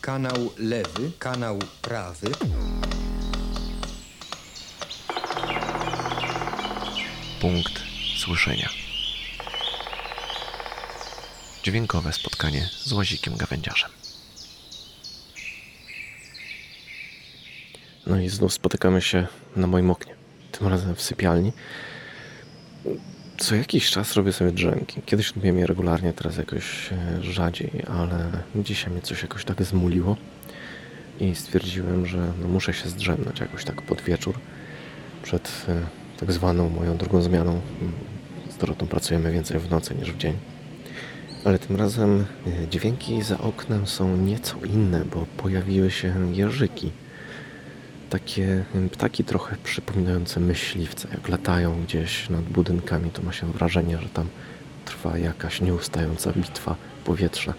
kanał lewy, kanał prawy. Punkt słyszenia. Dźwiękowe spotkanie z łazikiem gawędziarzem. No i znów spotykamy się na moim oknie. Tym razem w sypialni. Co jakiś czas robię sobie drzemki. Kiedyś robiłem je regularnie, teraz jakoś e, rzadziej, ale dzisiaj mnie coś jakoś tak zmuliło i stwierdziłem, że no muszę się zdrzemnąć jakoś tak pod wieczór przed e, tak zwaną moją drugą zmianą. Z Dorotą pracujemy więcej w nocy niż w dzień. Ale tym razem e, dźwięki za oknem są nieco inne, bo pojawiły się jeżyki. Takie ptaki trochę przypominające myśliwce. Jak latają gdzieś nad budynkami, to ma się wrażenie, że tam trwa jakaś nieustająca bitwa powietrzna.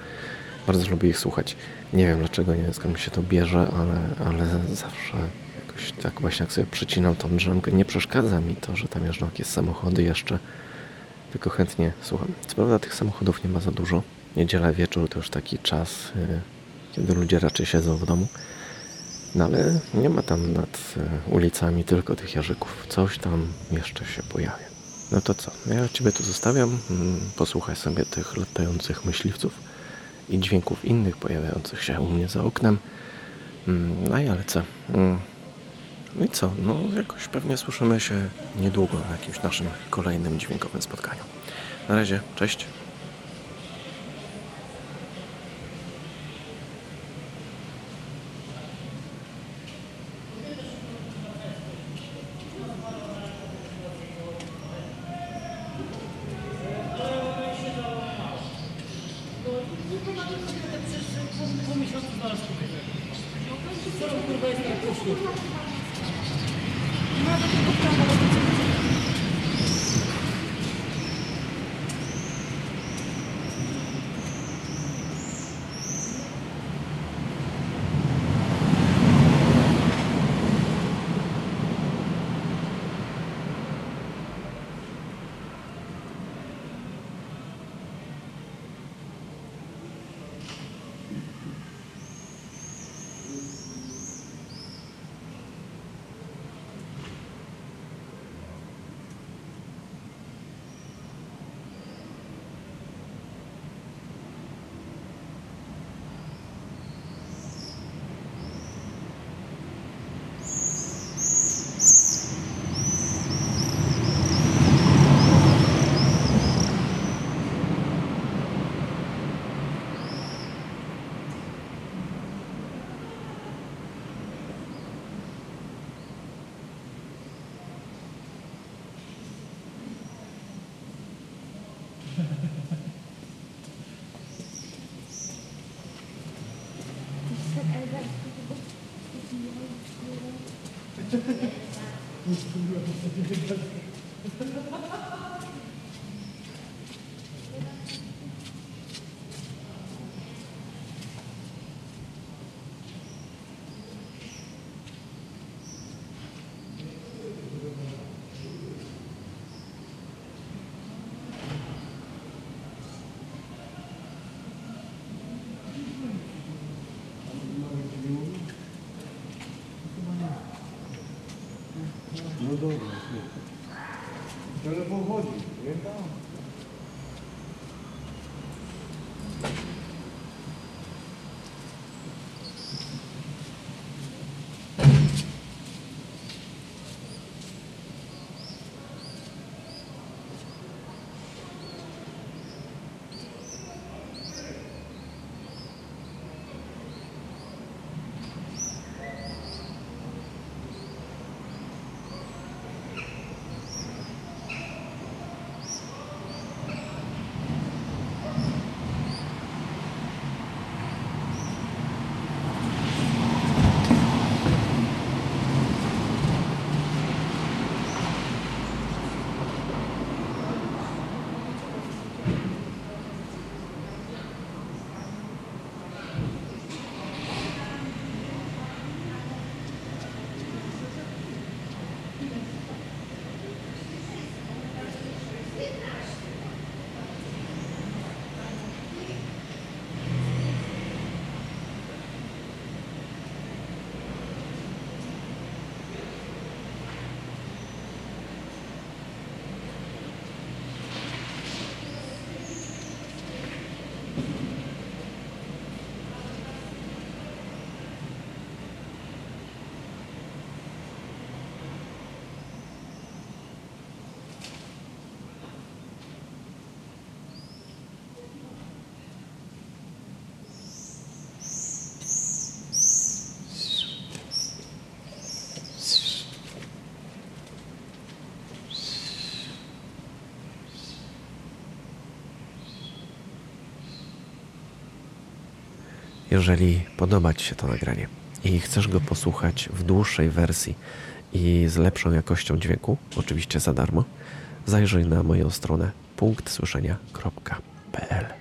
Bardzo lubię ich słuchać. Nie wiem dlaczego, nie wiem skąd mi się to bierze, ale, ale zawsze jakoś tak właśnie jak sobie przycinam tą drzemkę, nie przeszkadza mi to, że tam jeżdżą jakieś samochody jeszcze, tylko chętnie słucham. Co prawda tych samochodów nie ma za dużo. Niedziela wieczór to już taki czas, y, kiedy ludzie raczej siedzą w domu. No ale nie ma tam nad y, ulicami tylko tych jarzyków. Coś tam jeszcze się pojawia. No to co? Ja Ciebie tu zostawiam. Mm, Posłuchaj sobie tych latających myśliwców i dźwięków innych pojawiających się u mnie za oknem. Mm, No i ale co? Mm, No i co? No jakoś pewnie słyszymy się niedługo na jakimś naszym kolejnym dźwiękowym spotkaniu. Na razie, cześć. Nawet tylko prawo Thank you. No dobra, Telefon chodzi, nie Jeżeli podoba Ci się to nagranie i chcesz go posłuchać w dłuższej wersji i z lepszą jakością dźwięku, oczywiście za darmo, zajrzyj na moją stronę punktsłyszenia.pl.